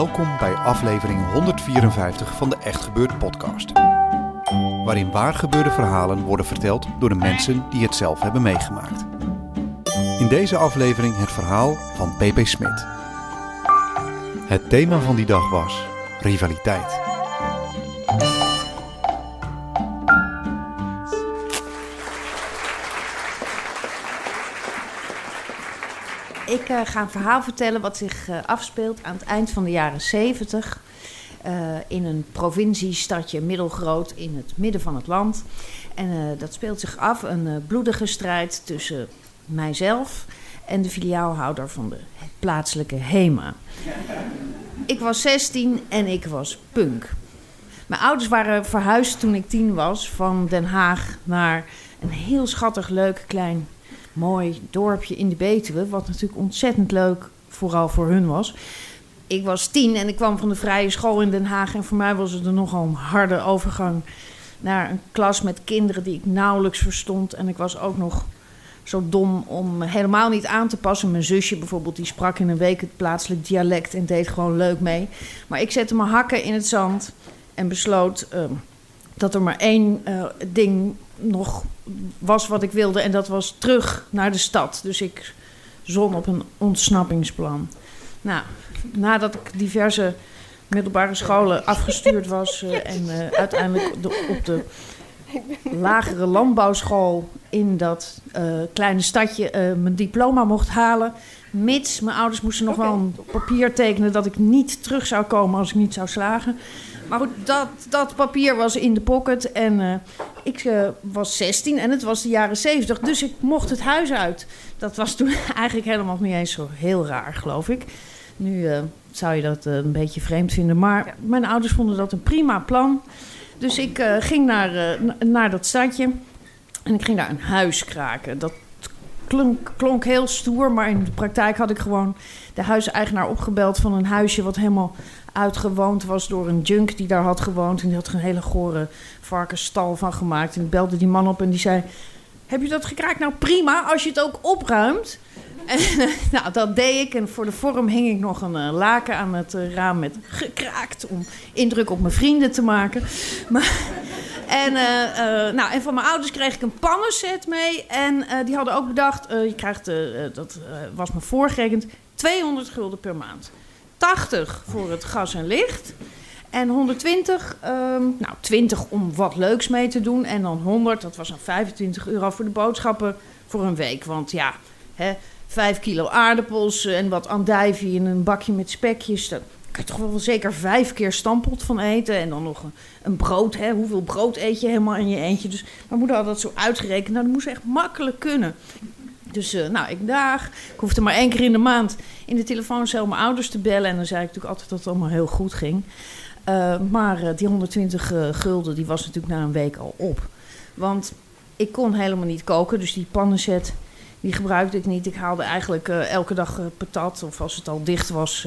Welkom bij aflevering 154 van de Echt Gebeurd podcast. Waarin waar gebeurde verhalen worden verteld door de mensen die het zelf hebben meegemaakt. In deze aflevering het verhaal van PP Smit. Het thema van die dag was rivaliteit. Ik eh, ga een verhaal vertellen wat zich eh, afspeelt aan het eind van de jaren 70. eh, in een provinciestadje middelgroot in het midden van het land. En dat speelt zich af, een bloedige strijd tussen mijzelf en de filiaalhouder van de plaatselijke HEMA. Ik was 16 en ik was punk. Mijn ouders waren verhuisd toen ik tien was van Den Haag naar een heel schattig leuk klein mooi dorpje in de Betuwe. Wat natuurlijk ontzettend leuk vooral voor hun was. Ik was tien en ik kwam van de vrije school in Den Haag. En voor mij was het er nogal een harde overgang naar een klas met kinderen die ik nauwelijks verstond. En ik was ook nog zo dom om helemaal niet aan te passen. Mijn zusje bijvoorbeeld, die sprak in een week het plaatselijk dialect en deed gewoon leuk mee. Maar ik zette mijn hakken in het zand en besloot ehm, dat er maar één eh, ding nog was wat ik wilde. En dat was terug naar de stad. Dus ik zon op een ontsnappingsplan. Nou, nadat ik diverse middelbare scholen afgestuurd was eh, en eh, uiteindelijk de- op de lagere landbouwschool in dat eh, kleine stadje mijn diploma mocht halen. Mits mijn ouders moesten nog wel een papier tekenen dat ik niet terug zou komen als ik niet zou slagen. Maar goed, dat, dat papier was in de pocket en eh, ik eh, was 16 en het was de jaren 70, dus ik mocht het huis uit. Dat was toen eigenlijk helemaal niet eens zo heel raar, geloof ik. Nu eh, zou je dat een beetje vreemd vinden, maar mijn ouders vonden dat een prima plan. Dus ik ging naar, na- naar dat stadje en ik ging daar een huis kraken. Dat klonk, klonk heel stoer, maar in de praktijk had ik gewoon de huiseigenaar opgebeld van een huisje wat helemaal uitgewoond was door een junk die daar had gewoond. En die had er een hele gore varkensstal van gemaakt. En ik belde die man op en die zei: Heb je dat gekraakt? Nou prima, als je het ook opruimt. En, nou, dat deed ik. En voor de vorm hing ik nog een eh, laken aan het eh, raam met gekraakt. Om indruk op mijn vrienden te maken. Maar, en, eh, eh, nou, en van mijn ouders kreeg ik een pannenset mee. En eh, die hadden ook bedacht: je krijgt, dat was me voorgerekend, 200 gulden per maand. 80 voor het gas en licht. En 120, ehm, nou 20 om wat leuks mee te doen. En dan 100, dat was dan 25 euro voor de boodschappen voor een week. Want ja, hè, 5 kilo aardappels en wat andijvie en een bakje met spekjes. Daar kan je toch wel zeker vijf keer stampot van eten. En dan nog een, brood. Hè. Hoeveel brood eet je helemaal in je eentje? Dus mijn moeder had dat zo uitgerekend. Nou, dat moest echt makkelijk kunnen. Dus eh, nou, ik daag. Ik hoefde maar één keer in de maand in de telefooncel mijn ouders te bellen. En dan zei ik natuurlijk altijd dat het allemaal heel goed ging. Eh, maar eh, die 120 eh, gulden, die was natuurlijk na een week al op. Want ik kon helemaal niet koken, dus die pannenset, die gebruikte ik niet. Ik haalde eigenlijk eh, elke dag eh, patat, of als het al dicht was,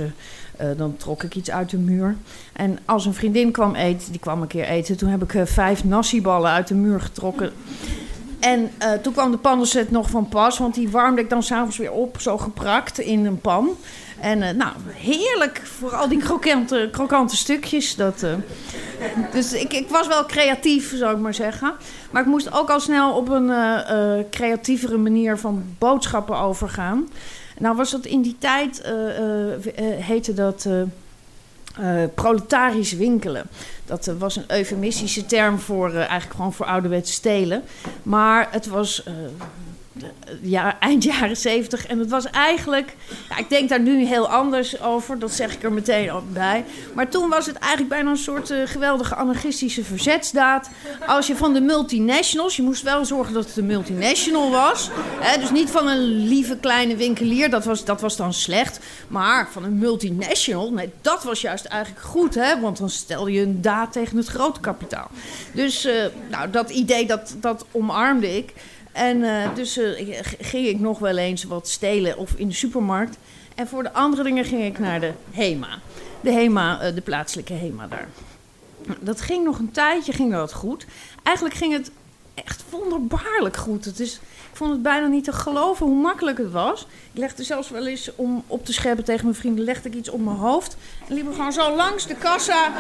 eh, dan trok ik iets uit de muur. En als een vriendin kwam eten, die kwam een keer eten, toen heb ik vijf nassiballen uit de muur getrokken. En toen kwam de pannenset nog van pas, want die warmde ik dan s'avonds weer op, zo geprakt in een pan. En nou, heerlijk voor al die krokante, krokante stukjes. Dat, dus ik, ik was wel creatief, zou ik maar zeggen. Maar ik moest ook al snel op een eh, creatievere manier van boodschappen overgaan. Nou was dat in die tijd, eh, heette dat... eh, proletarisch winkelen. Dat was een eufemistische term voor eigenlijk gewoon voor ouderwets stelen. Maar het was ja, eind jaren zeventig. En het was eigenlijk, ja, ik denk daar nu heel anders over, dat zeg ik er meteen bij. Maar toen was het eigenlijk bijna een soort eh, geweldige anarchistische verzetsdaad. Als je van de multinationals, je moest wel zorgen dat het een multinational was. Hè, dus niet van een lieve kleine winkelier, dat was, dat was dan slecht. Maar van een multinational, nee, dat was juist eigenlijk goed, hè, want dan stelde je een daad tegen het grote kapitaal. Dus eh, nou, dat idee, dat, dat omarmde ik. En eh, dus eh, ging ik nog wel eens wat stelen of in de supermarkt. En voor de andere dingen ging ik naar de HEMA. De HEMA, eh, de plaatselijke HEMA daar. Dat ging nog een tijdje, ging dat goed. Eigenlijk ging het echt wonderbaarlijk goed. Het is, ik vond het bijna niet te geloven hoe makkelijk het was. Ik legde zelfs wel eens om op te scheppen tegen mijn vrienden, legde ik iets op mijn hoofd. En liep ik gewoon zo langs de kassa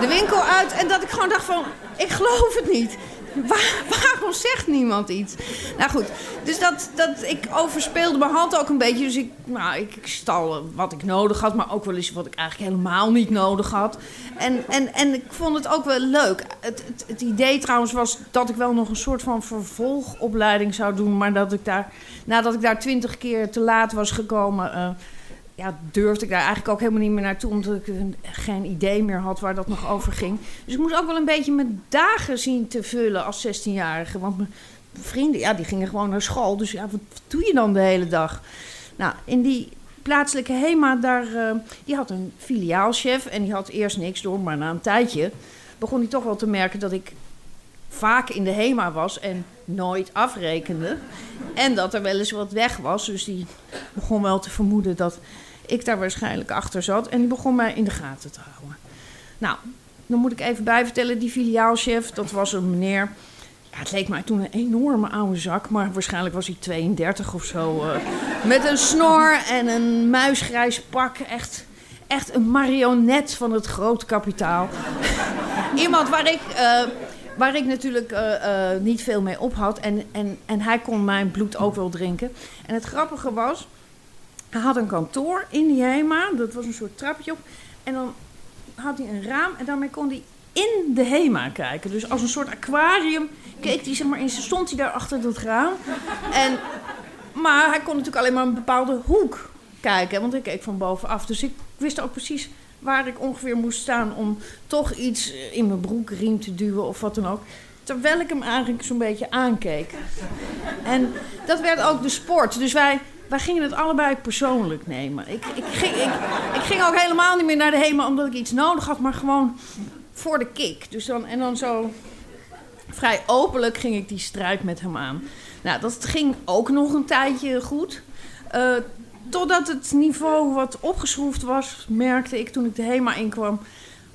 de winkel uit. En dat ik gewoon dacht van, ik geloof het niet. Waar- waarom zegt niemand iets? Nou goed, dus dat, dat, ik overspeelde mijn hand ook een beetje. Dus ik, nou, ik, ik stal wat ik nodig had, maar ook wel eens wat ik eigenlijk helemaal niet nodig had. En, en, en ik vond het ook wel leuk. Het, het, het idee trouwens was dat ik wel nog een soort van vervolgopleiding zou doen. Maar dat ik daar, nadat ik daar twintig keer te laat was gekomen... eh, ja, durfde ik daar eigenlijk ook helemaal niet meer naartoe, omdat ik geen idee meer had waar dat nog over ging. Dus ik moest ook wel een beetje mijn dagen zien te vullen als 16-jarige. Want mijn vrienden, ja, die gingen gewoon naar school. Dus ja, wat doe je dan de hele dag? Nou, in die plaatselijke HEMA, daar, eh, die had een filiaalchef en die had eerst niks door, maar na een tijdje begon hij toch wel te merken dat ik vaak in de HEMA was en nooit afrekende. En dat er wel eens wat weg was. Dus die begon wel te vermoeden dat ik daar waarschijnlijk achter zat. En die begon mij in de gaten te houden. Nou, dan moet ik even bijvertellen, die filiaalchef, dat was een meneer. Ja, het leek mij toen een enorme oude zak, maar waarschijnlijk was hij 32 of zo. eh, met een snor en een muisgrijs pak. Echt, echt een marionet van het groot kapitaal. Iemand waar ik, eh, waar ik natuurlijk eh, niet veel mee op had. En, en, en hij kon mijn bloed ook wel drinken. En het grappige was, hij had een kantoor in die HEMA. Dat was een soort trapje op. En dan had hij een raam en daarmee kon hij in de HEMA kijken. Dus als een soort aquarium keek hij, zeg maar, in, stond hij daar achter dat raam. En, maar hij kon natuurlijk alleen maar een bepaalde hoek kijken, want ik keek van bovenaf. Dus ik wist ook precies waar ik ongeveer moest staan om toch iets in mijn broekriem te duwen of wat dan ook. Terwijl ik hem eigenlijk zo'n beetje aankeek. En dat werd ook de sport. Dus wij, wij gingen het allebei persoonlijk nemen. Ik, ik, ging, ik, ging ook helemaal niet meer naar de HEMA omdat ik iets nodig had, maar gewoon voor de kick. Dus dan, en dan zo vrij openlijk ging ik die strijd met hem aan. Nou, dat ging ook nog een tijdje goed. Eh, totdat het niveau wat opgeschroefd was, merkte ik toen ik de HEMA inkwam.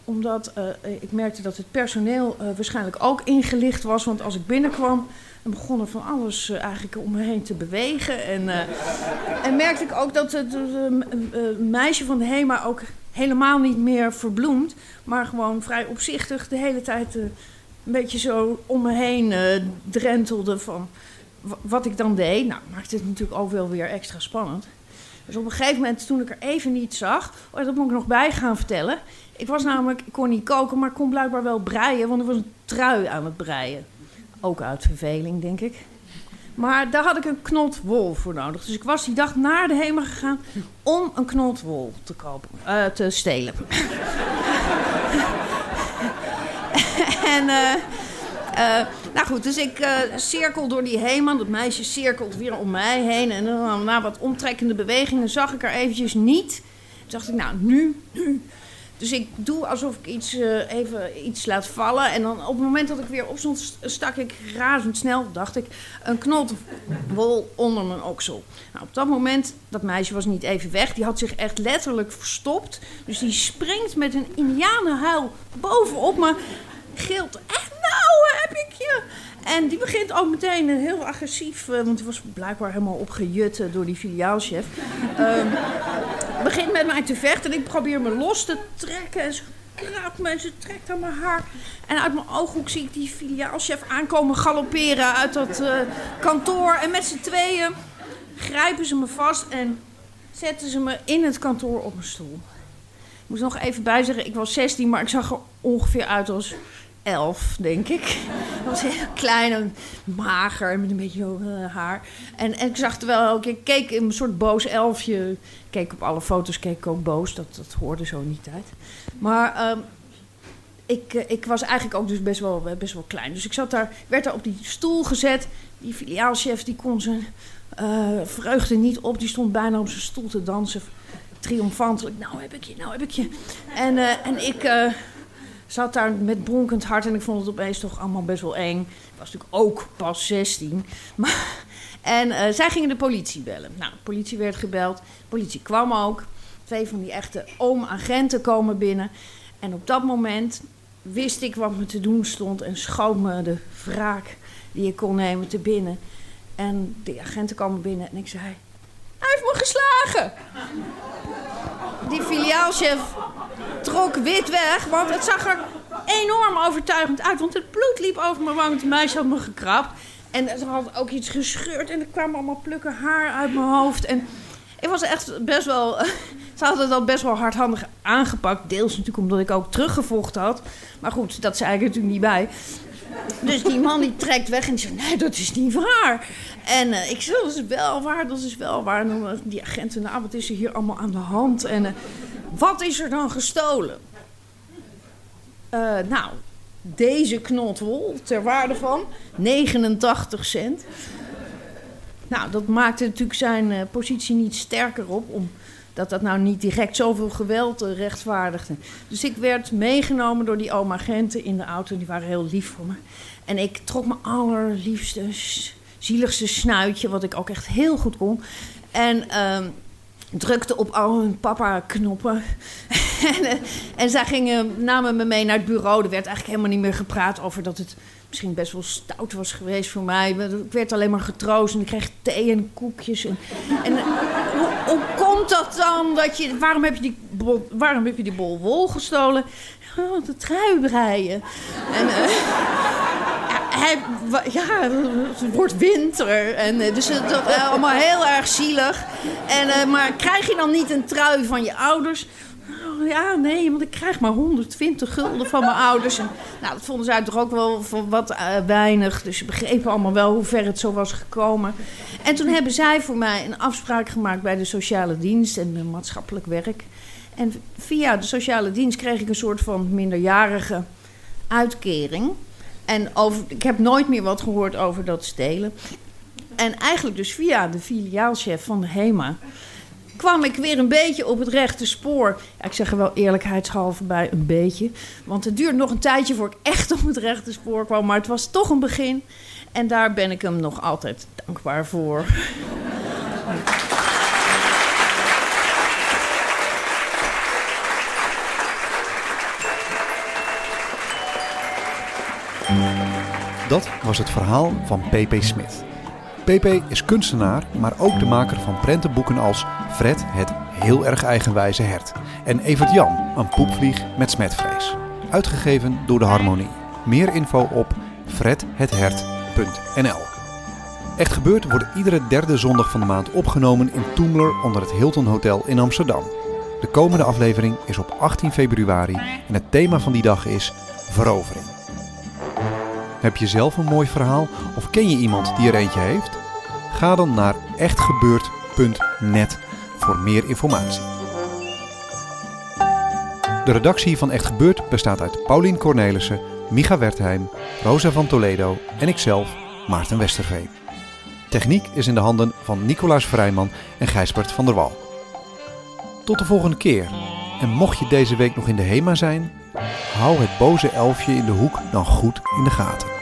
Omdat eh, ik merkte dat het personeel eh, waarschijnlijk ook ingelicht was. Want als ik binnenkwam, dan begon er van alles eh, eigenlijk om me heen te bewegen. En, en merkte ik ook dat het meisje van de HEMA ook helemaal niet meer verbloemd. Maar gewoon vrij opzichtig de hele tijd een beetje zo om me heen drentelde van wat ik dan deed. Nou, maakte het natuurlijk ook wel weer extra spannend. Dus op een gegeven moment, toen ik er even niet zag, oh, dat moet ik nog bij gaan vertellen. Ik was namelijk, ik kon niet koken, maar ik kon blijkbaar wel breien, want ik was een trui aan het breien. Ook uit verveling, denk ik. Maar daar had ik een knot wol voor nodig. Dus ik was die dag naar de HEMA gegaan om een knot wol te kopen, eh, te stelen. en eh, nou goed, dus ik eh, cirkel door die HEMA. Dat meisje cirkelt weer om mij heen. En dan na wat omtrekkende bewegingen zag ik haar eventjes niet. Toen dacht ik, nou, nu, nu. Dus ik doe alsof ik iets, eh, even iets laat vallen. En dan op het moment dat ik weer opstond, st- stak ik razendsnel, dacht ik, een knot wol onder mijn oksel. Nou, op dat moment, dat meisje was niet even weg. Die had zich echt letterlijk verstopt. Dus die springt met een indianenhuil bovenop me. Gilt, echt nou heb ik je. En die begint ook meteen eh, heel agressief, eh, want die was blijkbaar helemaal opgejut eh, door die filiaalchef. Ehm, begint met mij te vechten en ik probeer me los te trekken. En ze kraapt me en ze trekt aan mijn haar. En uit mijn ooghoek zie ik die filiaalchef aankomen galopperen uit dat eh, kantoor. En met z'n tweeën grijpen ze me vast en zetten ze me in het kantoor op een stoel. Ik moet nog even bijzeggen, ik was 16, maar ik zag er ongeveer uit als elf, denk ik. Was heel klein en mager met een beetje uh, haar. En, en ik zag er wel ook, ik keek een soort boos elfje. Ik keek op alle foto's, keek ik ook boos. Dat, dat hoorde zo niet uit. Maar ehm, ik, eh, ik was eigenlijk ook dus best wel, best wel klein. Dus ik zat daar, werd daar op die stoel gezet. Die filiaalchef die kon zijn uh, vreugde niet op. Die stond bijna op zijn stoel te dansen. Triomfantelijk. Nou heb ik je, nou heb ik je. En, en ik zat daar met bronkend hart. En ik vond het opeens toch allemaal best wel eng. Ik was natuurlijk ook pas 16. Maar, en zij gingen de politie bellen. Nou, de politie werd gebeld. De politie kwam ook. Twee van die echte oom-agenten komen binnen. En op dat moment wist ik wat me te doen stond. En schoot me de wraak die ik kon nemen te binnen. En de agenten komen binnen en ik zei: Hij heeft me geslagen. Die filiaalchef trok wit weg, want het zag er enorm overtuigend uit. Want het bloed liep over mijn wang. Het meisje had me gekrapt. En ze had ook iets gescheurd en er kwamen allemaal plukken haar uit mijn hoofd. En ik was echt best wel. Ze hadden dat best wel hardhandig aangepakt. Deels natuurlijk omdat ik ook teruggevochten had. Maar goed, dat zei ik er natuurlijk niet bij. Dus die man die trekt weg en die zegt: Nee, dat is niet waar. En uh, ik zeg: Dat is wel waar, dat is wel waar. En dan uh, die agenten: Nou, wat is er hier allemaal aan de hand? En uh, wat is er dan gestolen? nou, deze knot wol ter waarde van 89 cent. Nou, dat maakte natuurlijk zijn positie niet sterker op. Om, dat dat nou niet direct zoveel geweld rechtvaardigde. Dus ik werd meegenomen door die oma-agenten in de auto. Die waren heel lief voor me. En ik trok mijn allerliefste, zieligste snuitje, wat ik ook echt heel goed kon. En uh, drukte op al hun papa-knoppen. en, en zij gingen, namen me mee naar het bureau. Er werd eigenlijk helemaal niet meer gepraat over dat het misschien best wel stout was geweest voor mij. Ik werd alleen maar getroost en ik kreeg thee en koekjes. En hoe, komt dat dan? Dat je, waarom, heb je die bol, waarom heb je die bol wol gestolen? Oh, de trui breien. En, uh, hij, ja, het wordt winter. En, uh, dus dat is uh, allemaal heel erg zielig. En, maar krijg je dan niet een trui van je ouders? Ja, nee, want ik krijg maar 120 gulden van mijn ouders. En, nou, dat vonden zij toch ook wel wat uh, weinig. Dus ze begrepen allemaal wel hoe ver het zo was gekomen. En toen hebben zij voor mij een afspraak gemaakt bij de sociale dienst en maatschappelijk werk. En via de sociale dienst kreeg ik een soort van minderjarige uitkering. En over, ik heb nooit meer wat gehoord over dat stelen. En eigenlijk dus via de filiaalchef van de HEMA kwam ik weer een beetje op het rechte spoor. Ik zeg er wel eerlijkheidshalve bij, een beetje. Want het duurde nog een tijdje voor ik echt op het rechte spoor kwam. Maar het was toch een begin. En daar ben ik hem nog altijd dankbaar voor. Dat was het verhaal van P.P. Smit. PP is kunstenaar, maar ook de maker van prentenboeken als Fred het heel erg eigenwijze hert en Evert Jan, een poepvlieg met smetvrees. Uitgegeven door de Harmonie. Meer info op fredhethert.nl Echt gebeurd wordt iedere derde zondag van de maand opgenomen in Toemler onder het Hilton Hotel in Amsterdam. De komende aflevering is op 18 februari en het thema van die dag is verovering. Heb je zelf een mooi verhaal of ken je iemand die er eentje heeft? Ga dan naar echtgebeurd.net voor meer informatie. De redactie van Echt Gebeurd bestaat uit Paulien Cornelissen, Micha Wertheim, Rosa van Toledo en ikzelf, Maarten Westerveen. Techniek is in de handen van Nicolaas Vrijman en Gijsbert van der Wal. Tot de volgende keer. En mocht je deze week nog in de HEMA zijn, hou het boze elfje in de hoek dan goed in de gaten.